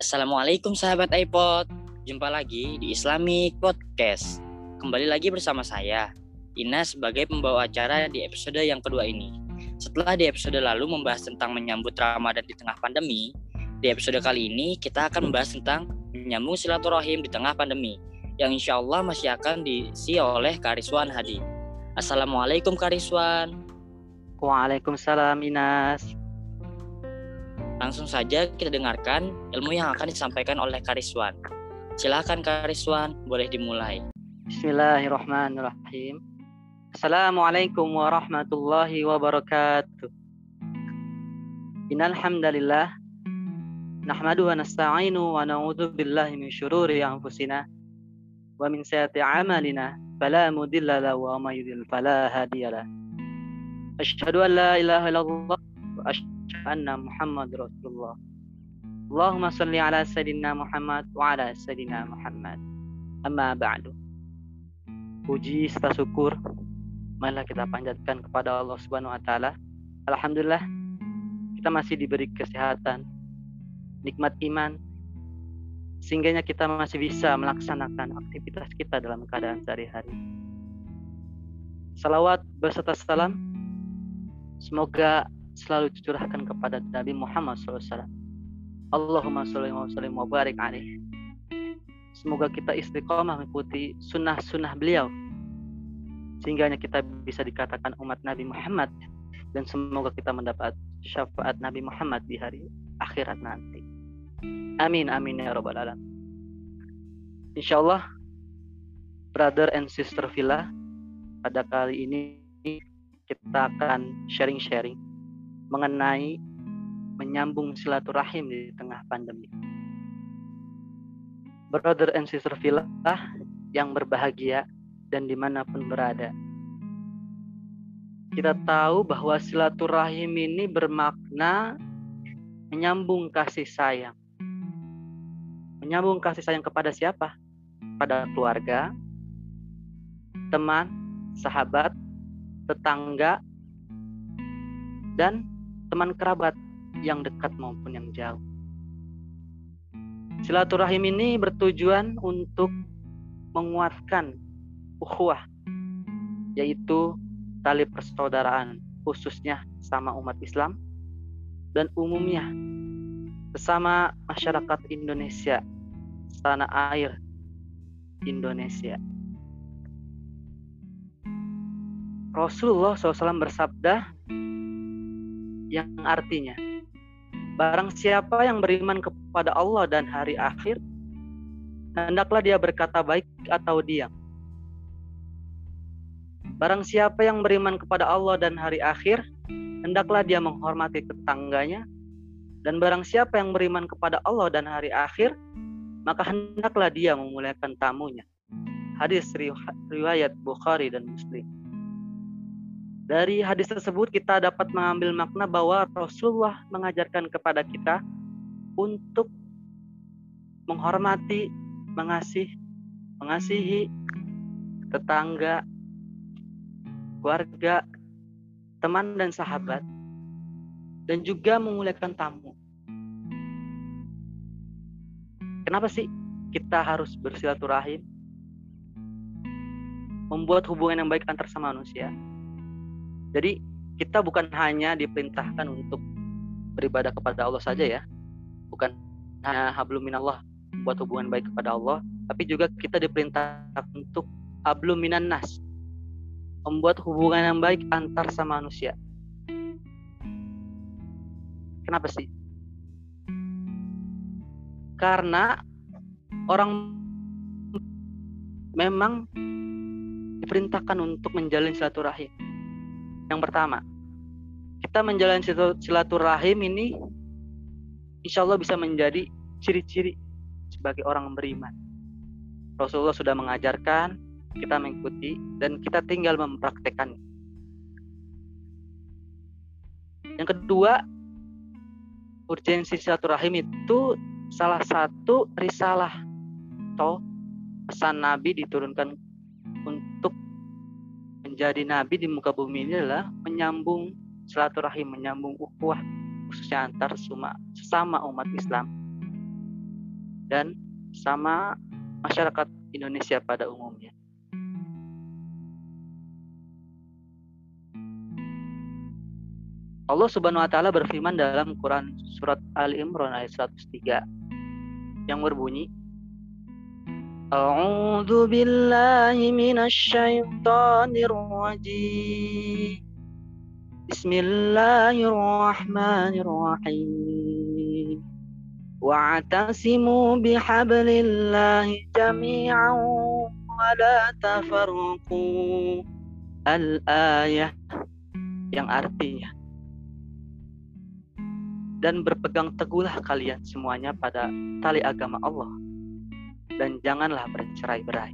Assalamualaikum sahabat iPod. Jumpa lagi di Islamic Podcast. Kembali lagi bersama saya, Ina sebagai pembawa acara di episode yang kedua ini. Setelah di episode lalu membahas tentang menyambut Ramadan di tengah pandemi, di episode kali ini kita akan membahas tentang menyambung silaturahim di tengah pandemi, yang insya Allah masih akan diisi oleh Kariswan Hadi. Assalamualaikum Kariswan. Waalaikumsalam Inas. Langsung saja kita dengarkan ilmu yang akan disampaikan oleh Kariswan. Silakan Kariswan, boleh dimulai. Bismillahirrahmanirrahim. Assalamualaikum warahmatullahi wabarakatuh. Innal hamdalillah nahmadu wa nasta'inu wa na'udzu billahi min syururi anfusina wa min sayyiati a'malina fala mudilla lahu wa may yudlil fala hadiyalah. An la ilaha illallah wa anna Muhammad Rasulullah. Allahumma salli ala Sayyidina Muhammad wa ala Sayyidina Muhammad. Amma ba'du. Puji serta syukur marilah kita panjatkan kepada Allah Subhanahu wa taala. Alhamdulillah kita masih diberi kesehatan, nikmat iman, sehingganya kita masih bisa melaksanakan aktivitas kita dalam keadaan sehari-hari. Salawat beserta salam semoga selalu dicurahkan kepada Nabi Muhammad SAW. Allahumma salli wa sallim wa barik alaih. Semoga kita istiqomah mengikuti sunnah-sunnah beliau. Sehingga kita bisa dikatakan umat Nabi Muhammad. Dan semoga kita mendapat syafaat Nabi Muhammad di hari akhirat nanti. Amin, amin ya Rabbal Alamin. Insya Allah, brother and sister Villa, pada kali ini kita akan sharing-sharing mengenai menyambung silaturahim di tengah pandemi. Brother and sister Villa yang berbahagia dan di mana pun berada. Kita tahu bahwa silaturahim ini bermakna menyambung kasih sayang. Menyambung kasih sayang kepada siapa? Pada keluarga, teman, sahabat, tetangga, dan teman kerabat yang dekat maupun yang jauh. Silaturahim ini bertujuan untuk menguatkan ukhuwah, yaitu tali persaudaraan khususnya sama umat Islam dan umumnya bersama masyarakat Indonesia, tanah air Indonesia. Rasulullah SAW bersabda, yang artinya. Barang siapa yang beriman kepada Allah dan hari akhir hendaklah dia berkata baik atau diam. Barang siapa yang beriman kepada Allah dan hari akhir hendaklah dia menghormati tetangganya. Dan barang siapa yang beriman kepada Allah dan hari akhir maka hendaklah dia memuliakan tamunya. Hadis riwayat Bukhari dan Muslim dari hadis tersebut kita dapat mengambil makna bahwa Rasulullah mengajarkan kepada kita untuk menghormati, mengasihi, mengasihi tetangga, keluarga, teman dan sahabat, dan juga memuliakan tamu. Kenapa sih kita harus bersilaturahim? Membuat hubungan yang baik antar sama manusia jadi kita bukan hanya diperintahkan untuk beribadah kepada Allah saja ya. Bukan hanya hablum minallah buat hubungan baik kepada Allah, tapi juga kita diperintahkan untuk hablum minan nas. Membuat hubungan yang baik antar sama manusia. Kenapa sih? Karena orang memang diperintahkan untuk menjalin silaturahim yang pertama, kita menjalani silaturahim ini insya Allah bisa menjadi ciri-ciri sebagai orang beriman. Rasulullah sudah mengajarkan, kita mengikuti, dan kita tinggal mempraktekannya. Yang kedua, urgensi silaturahim itu salah satu risalah atau pesan Nabi diturunkan menjadi nabi di muka bumi ini adalah menyambung silaturahim, menyambung ukhuwah khususnya antar sesama umat Islam. dan sama masyarakat Indonesia pada umumnya. Allah Subhanahu wa taala berfirman dalam Quran surat Al Imran ayat 103 yang berbunyi A'udzu billahi minasyaitonir rajim Bismillahirrahmanirrahim Wa'tasimu bihablillahi jami'an wa la tafarraqu Al-ayah yang artinya dan berpegang teguhlah kalian semuanya pada tali agama Allah dan janganlah bercerai-berai.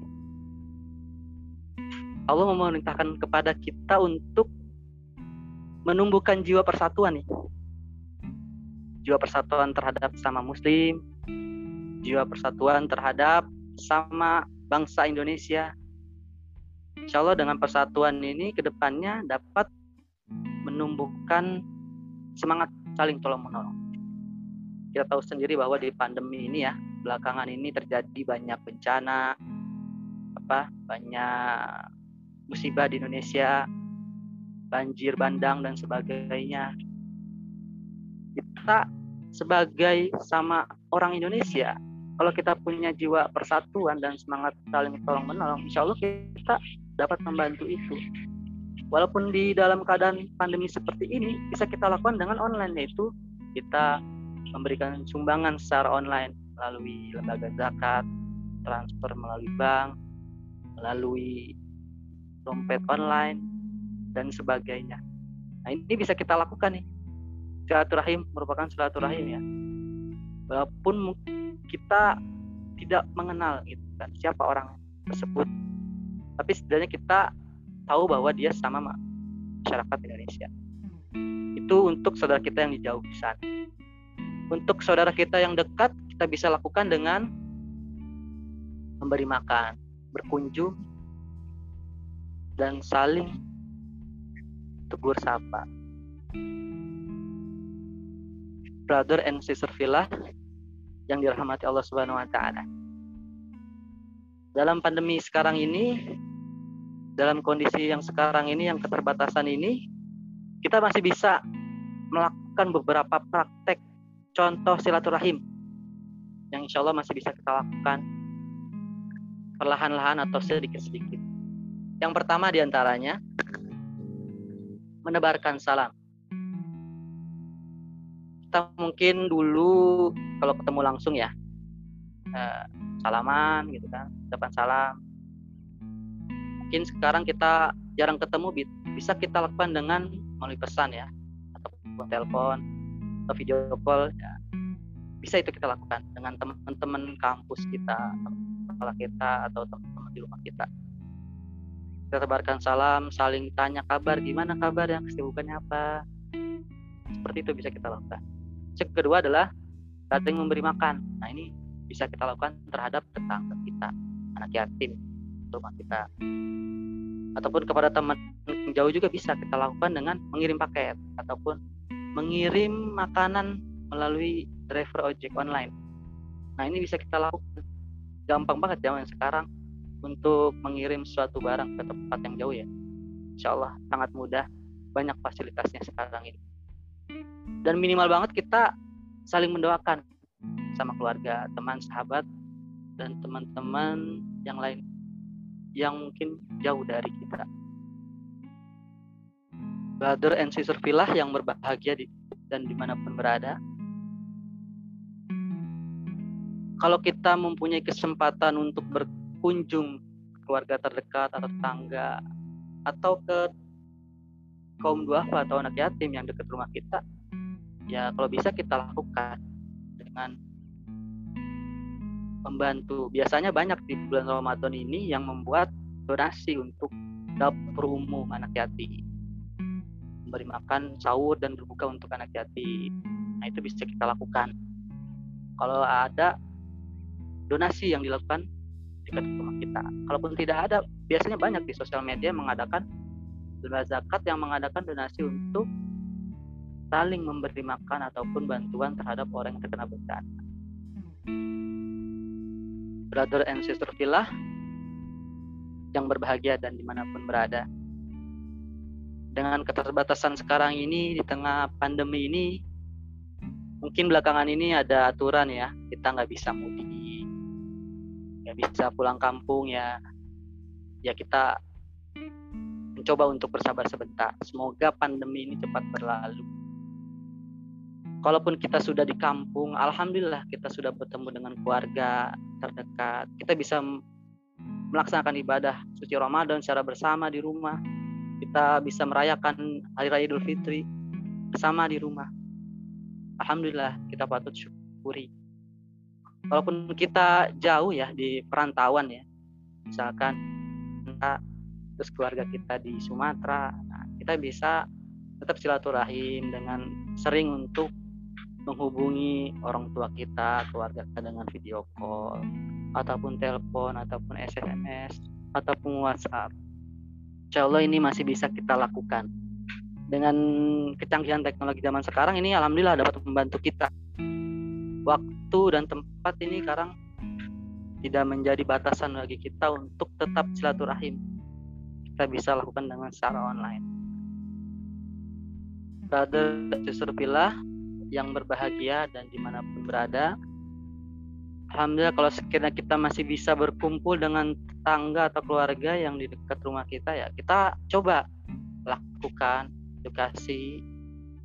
Allah memerintahkan kepada kita untuk menumbuhkan jiwa persatuan nih. Jiwa persatuan terhadap sama muslim, jiwa persatuan terhadap sama bangsa Indonesia. Insya Allah dengan persatuan ini ke depannya dapat menumbuhkan semangat saling tolong menolong. Kita tahu sendiri bahwa di pandemi ini ya, belakangan ini terjadi banyak bencana, apa, banyak musibah di Indonesia, banjir bandang dan sebagainya. Kita sebagai sama orang Indonesia, kalau kita punya jiwa persatuan dan semangat saling tolong menolong, insya Allah kita dapat membantu itu walaupun di dalam keadaan pandemi seperti ini bisa kita lakukan dengan online yaitu kita memberikan sumbangan secara online melalui lembaga zakat, transfer melalui bank, melalui dompet online dan sebagainya. Nah ini bisa kita lakukan nih. Silaturahim merupakan silaturahim ya. Walaupun kita tidak mengenal gitu kan siapa orang tersebut, tapi setidaknya kita tahu bahwa dia sama masyarakat Indonesia. Itu untuk saudara kita yang jauh di sana. Untuk saudara kita yang dekat, kita bisa lakukan dengan memberi makan, berkunjung, dan saling tegur sapa. Brother and sister villa yang dirahmati Allah Subhanahu wa taala. Dalam pandemi sekarang ini dalam kondisi yang sekarang ini yang keterbatasan ini kita masih bisa melakukan beberapa praktek contoh silaturahim yang insya Allah masih bisa kita lakukan perlahan-lahan atau sedikit-sedikit. Yang pertama di antaranya menebarkan salam. Kita mungkin dulu kalau ketemu langsung ya eh, salaman gitu kan, ucapan salam mungkin sekarang kita jarang ketemu bisa kita lakukan dengan melalui pesan ya ataupun telepon atau video call ya bisa itu kita lakukan dengan teman-teman kampus kita kepala kita atau teman-teman di rumah kita. Kita tebarkan salam saling tanya kabar gimana kabar? Yang kesibukannya apa? Seperti itu bisa kita lakukan. Yang kedua adalah saling memberi makan. Nah ini bisa kita lakukan terhadap tetangga kita anak yatim rumah kita. Ataupun kepada teman yang jauh juga bisa kita lakukan dengan mengirim paket ataupun mengirim makanan melalui driver ojek online. Nah ini bisa kita lakukan gampang banget zaman sekarang untuk mengirim suatu barang ke tempat yang jauh ya. Insya Allah sangat mudah, banyak fasilitasnya sekarang ini. Dan minimal banget kita saling mendoakan sama keluarga, teman, sahabat, dan teman-teman yang lain yang mungkin jauh dari kita. Brother and sister filah yang berbahagia di, dan di mana pun berada. Kalau kita mempunyai kesempatan untuk berkunjung ke keluarga terdekat atau tetangga atau ke kaum duafa atau anak yatim yang dekat rumah kita, ya kalau bisa kita lakukan dengan membantu. Biasanya banyak di bulan Ramadan ini yang membuat donasi untuk dapur umum anak yatim. Memberi makan sahur dan berbuka untuk anak yatim. Nah, itu bisa kita lakukan. Kalau ada donasi yang dilakukan dekat rumah kita. Kalaupun tidak ada, biasanya banyak di sosial media mengadakan lembaga zakat yang mengadakan donasi untuk saling memberi makan ataupun bantuan terhadap orang yang terkena bencana brother and sister villa yang berbahagia dan di mana pun berada. Dengan keterbatasan sekarang ini di tengah pandemi ini, mungkin belakangan ini ada aturan ya, kita nggak bisa mudik, bisa pulang kampung ya, ya kita mencoba untuk bersabar sebentar. Semoga pandemi ini cepat berlalu. Kalaupun kita sudah di kampung, alhamdulillah kita sudah bertemu dengan keluarga terdekat. Kita bisa melaksanakan ibadah suci Ramadan secara bersama di rumah. Kita bisa merayakan hari raya Idul Fitri bersama di rumah. Alhamdulillah kita patut syukuri. Walaupun kita jauh ya di perantauan ya, misalkan kita terus keluarga kita di Sumatera, nah, kita bisa tetap silaturahim dengan sering untuk menghubungi orang tua kita, keluarga kita dengan video call, ataupun telepon, ataupun SMS, ataupun WhatsApp. Insya Allah ini masih bisa kita lakukan. Dengan kecanggihan teknologi zaman sekarang ini alhamdulillah dapat membantu kita. Waktu dan tempat ini sekarang tidak menjadi batasan bagi kita untuk tetap silaturahim. Kita bisa lakukan dengan secara online. Brother, sister yang berbahagia dan di mana pun berada. Alhamdulillah kalau sekiranya kita masih bisa berkumpul dengan tetangga atau keluarga yang di dekat rumah kita ya kita coba lakukan edukasi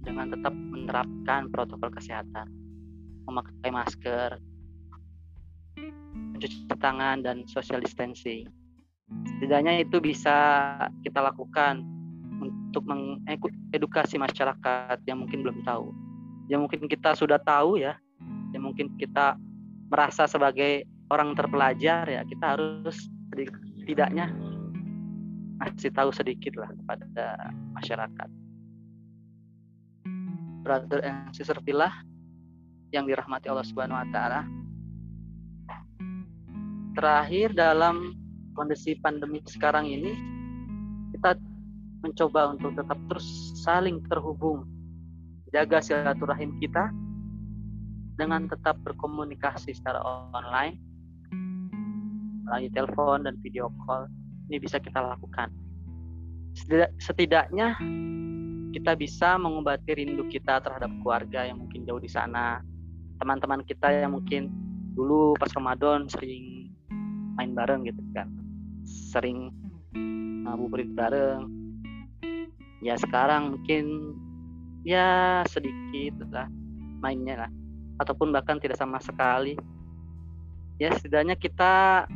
dengan tetap menerapkan protokol kesehatan memakai masker mencuci tangan dan social distancing. Setidaknya itu bisa kita lakukan untuk mengedukasi masyarakat yang mungkin belum tahu. Yang mungkin kita sudah tahu ya yang mungkin kita merasa sebagai orang terpelajar ya kita harus tidaknya masih tahu sedikit lah kepada masyarakat. Brother and sister pillah yang dirahmati Allah Subhanahu wa taala. Terakhir dalam kondisi pandemi sekarang ini kita mencoba untuk tetap terus saling terhubung jaga silaturahim kita dengan tetap berkomunikasi secara online melalui telepon dan video call. Ini bisa kita lakukan. Setidaknya kita bisa mengobati rindu kita terhadap keluarga yang mungkin jauh di sana teman-teman kita yang mungkin dulu pas Ramadan sering main bareng gitu kan. Sering ngabuburit bareng. Ya sekarang mungkin ya sedikit lah mainnya lah. Ataupun bahkan tidak sama sekali. Ya setidaknya kita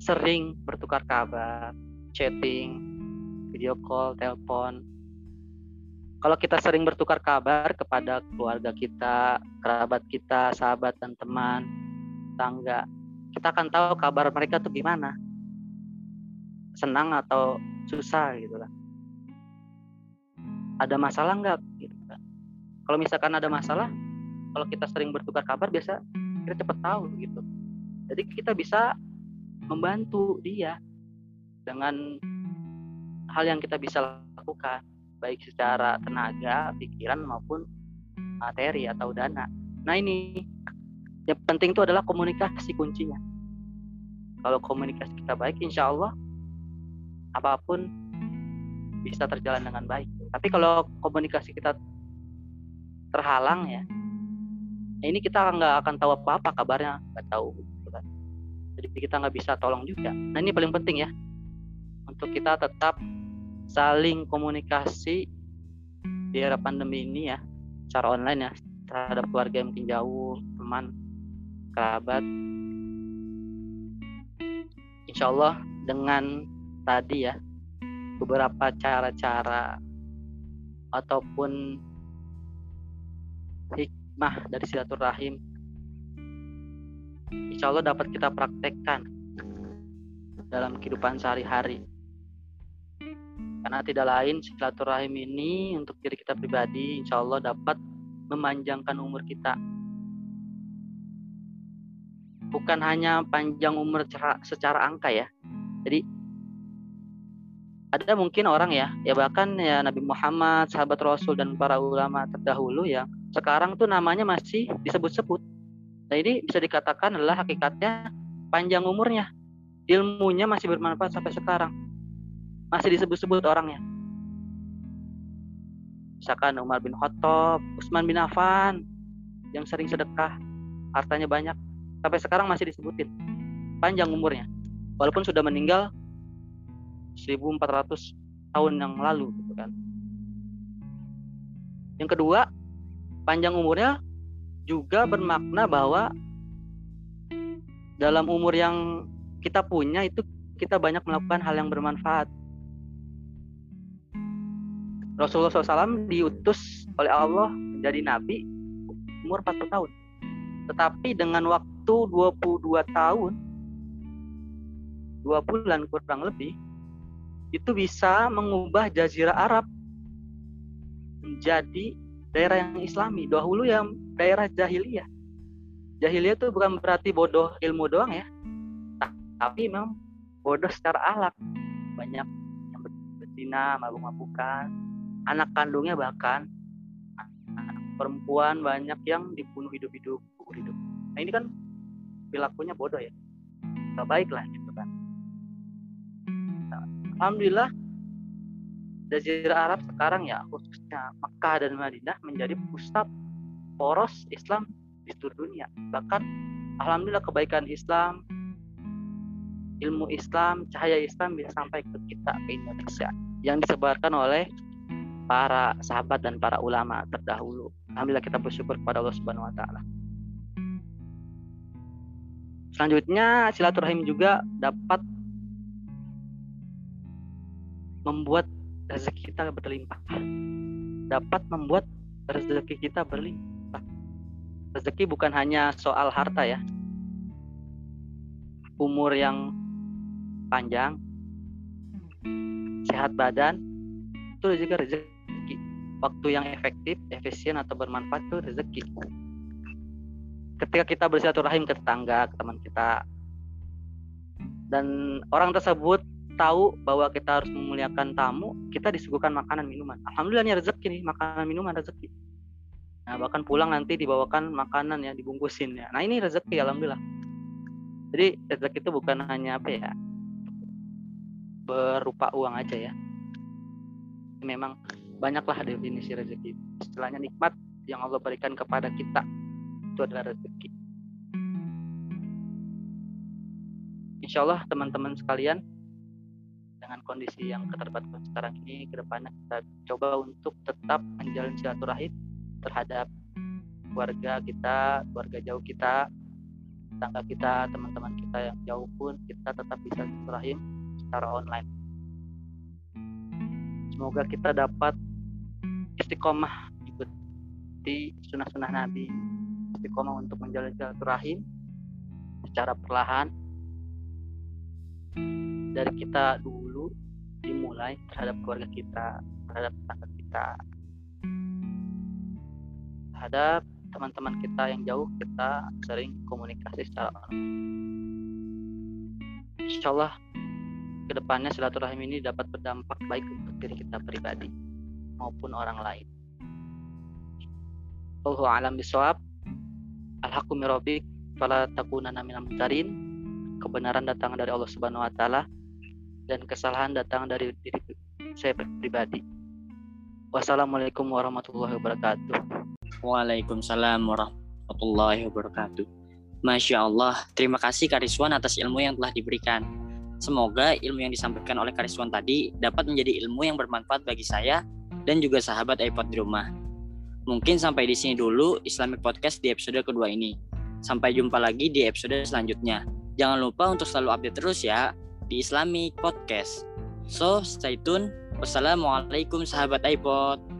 sering bertukar kabar chatting video call telepon kalau kita sering bertukar kabar kepada keluarga kita kerabat kita sahabat dan teman tangga kita akan tahu kabar mereka tuh gimana. Senang atau susah gitu lah. Ada masalah nggak? Gitu kan. Kalau misalkan ada masalah kalau kita sering bertukar kabar biasa kita cepat tahu gitu. Jadi kita bisa membantu dia dengan hal yang kita bisa lakukan baik secara tenaga pikiran maupun materi atau dana. Nah ini yang penting itu adalah komunikasi kuncinya. Kalau komunikasi kita baik insya Allah apa pun bisa terjalan dengan baik. Tapi kalau komunikasi kita terhalang ya, ya ini kita nggak akan tahu apa-apa kabarnya nggak tahu gitu kan. jadi kita nggak bisa tolong juga. Nah ini paling penting ya untuk kita tetap saling komunikasi di era pandemi ini ya secara online ya terhadap keluarga yang mungkin jauh teman kerabat. Insya Allah dengan tadi ya beberapa cara-cara ataupun hikmah dari silaturahim insya Allah dapat kita praktekkan dalam kehidupan sehari-hari karena tidak lain silaturahim ini untuk diri kita pribadi insya Allah dapat memanjangkan umur kita bukan hanya panjang umur secara angka ya jadi ada mungkin orang ya ya bahkan ya Nabi Muhammad sahabat Rasul dan para ulama terdahulu yang sekarang tuh namanya masih disebut-sebut nah ini bisa dikatakan adalah hakikatnya panjang umurnya. Ilmunya masih bermanfaat sampai sekarang. Masih disebut-sebut orangnya. Misalkan Umar bin Khattab, Utsman bin Affan yang sering sedekah, hartanya banyak. Sampai sekarang masih disebutin. Panjang umurnya. Walaupun sudah meninggal 1400 tahun yang lalu gitu kan. Yang kedua, panjang umurnya juga bermakna bahwa dalam umur yang kita punya itu kita banyak melakukan hal yang bermanfaat. Rasulullah SAW diutus oleh Allah menjadi nabi umur 40 tahun. Tetapi dengan waktu 22 tahun, dua bulan kurang lebih, itu bisa mengubah jazirah Arab menjadi daerah yang islami. Dahulu yang daerah jahiliyah. Jahiliyah itu bukan berarti bodoh ilmu doang ya. Tapi memang bodoh secara alak. Banyak yang berzina, mabuk-mabukan. Anak kandungnya bahkan perempuan banyak yang dibunuh hidup-hidup, hidup. Nah ini kan perilakunya bodoh ya. Gak baik lah gitu kan. Nah, Alhamdulillah Jazirah Arab sekarang ya khususnya Mekah dan Madinah menjadi pusat poros Islam di seluruh dunia. Bahkan alhamdulillah kebaikan Islam, ilmu Islam, cahaya Islam bisa sampai ke kita ke Indonesia yang disebarkan oleh para sahabat dan para ulama terdahulu. Alhamdulillah kita bersyukur kepada Allah Subhanahu wa taala. Selanjutnya silaturahim juga dapat membuat rezeki kita berlimpah. Dapat membuat rezeki kita berlimpah. Rezeki bukan hanya soal harta ya. Umur yang panjang, sehat badan, itu juga rezeki. Waktu yang efektif, efisien atau bermanfaat itu rezeki. Ketika kita bersilaturahim ke tetangga, ke teman kita, dan orang tersebut tahu bahwa kita harus memuliakan tamu, kita disuguhkan makanan minuman. Alhamdulillah ini rezeki nih, makanan minuman rezeki. Nah, bahkan pulang nanti dibawakan makanan ya, dibungkusin ya. Nah, ini rezeki alhamdulillah. Jadi rezeki itu bukan hanya apa ya? berupa uang aja ya. Memang banyaklah definisi rezeki. Istilahnya nikmat yang Allah berikan kepada kita itu adalah rezeki. Insya Allah teman-teman sekalian dengan kondisi yang keterbatasan sekarang ini ke depannya kita coba untuk tetap menjalin silaturahim terhadap keluarga kita, keluarga jauh kita, tetangga kita, teman-teman kita yang jauh pun kita tetap bisa silaturahim secara online. Semoga kita dapat istiqomah ikuti sunnah-sunnah Nabi, istiqomah untuk menjalin silaturahim secara perlahan. Dari kita dulu dimulai terhadap keluarga kita, terhadap tetangga kita, terhadap teman-teman kita yang jauh kita sering komunikasi secara online. Insya Allah ke depannya silaturahim ini dapat berdampak baik untuk diri kita pribadi maupun orang lain. Allahu alam bisawab. Al-haqqu mirabik fala takunanna minal mutarin. Kebenaran datang dari Allah Subhanahu wa taala dan kesalahan datang dari diri saya pribadi. Wassalamualaikum warahmatullahi wabarakatuh. Waalaikumsalam warahmatullahi wabarakatuh. Masya Allah, terima kasih Kariswan atas ilmu yang telah diberikan. Semoga ilmu yang disampaikan oleh Kariswan tadi dapat menjadi ilmu yang bermanfaat bagi saya dan juga sahabat iPod di rumah. Mungkin sampai di sini dulu Islamic Podcast di episode kedua ini. Sampai jumpa lagi di episode selanjutnya. Jangan lupa untuk selalu update terus ya di Islamic Podcast. So, stay tune. Wassalamualaikum sahabat iPod.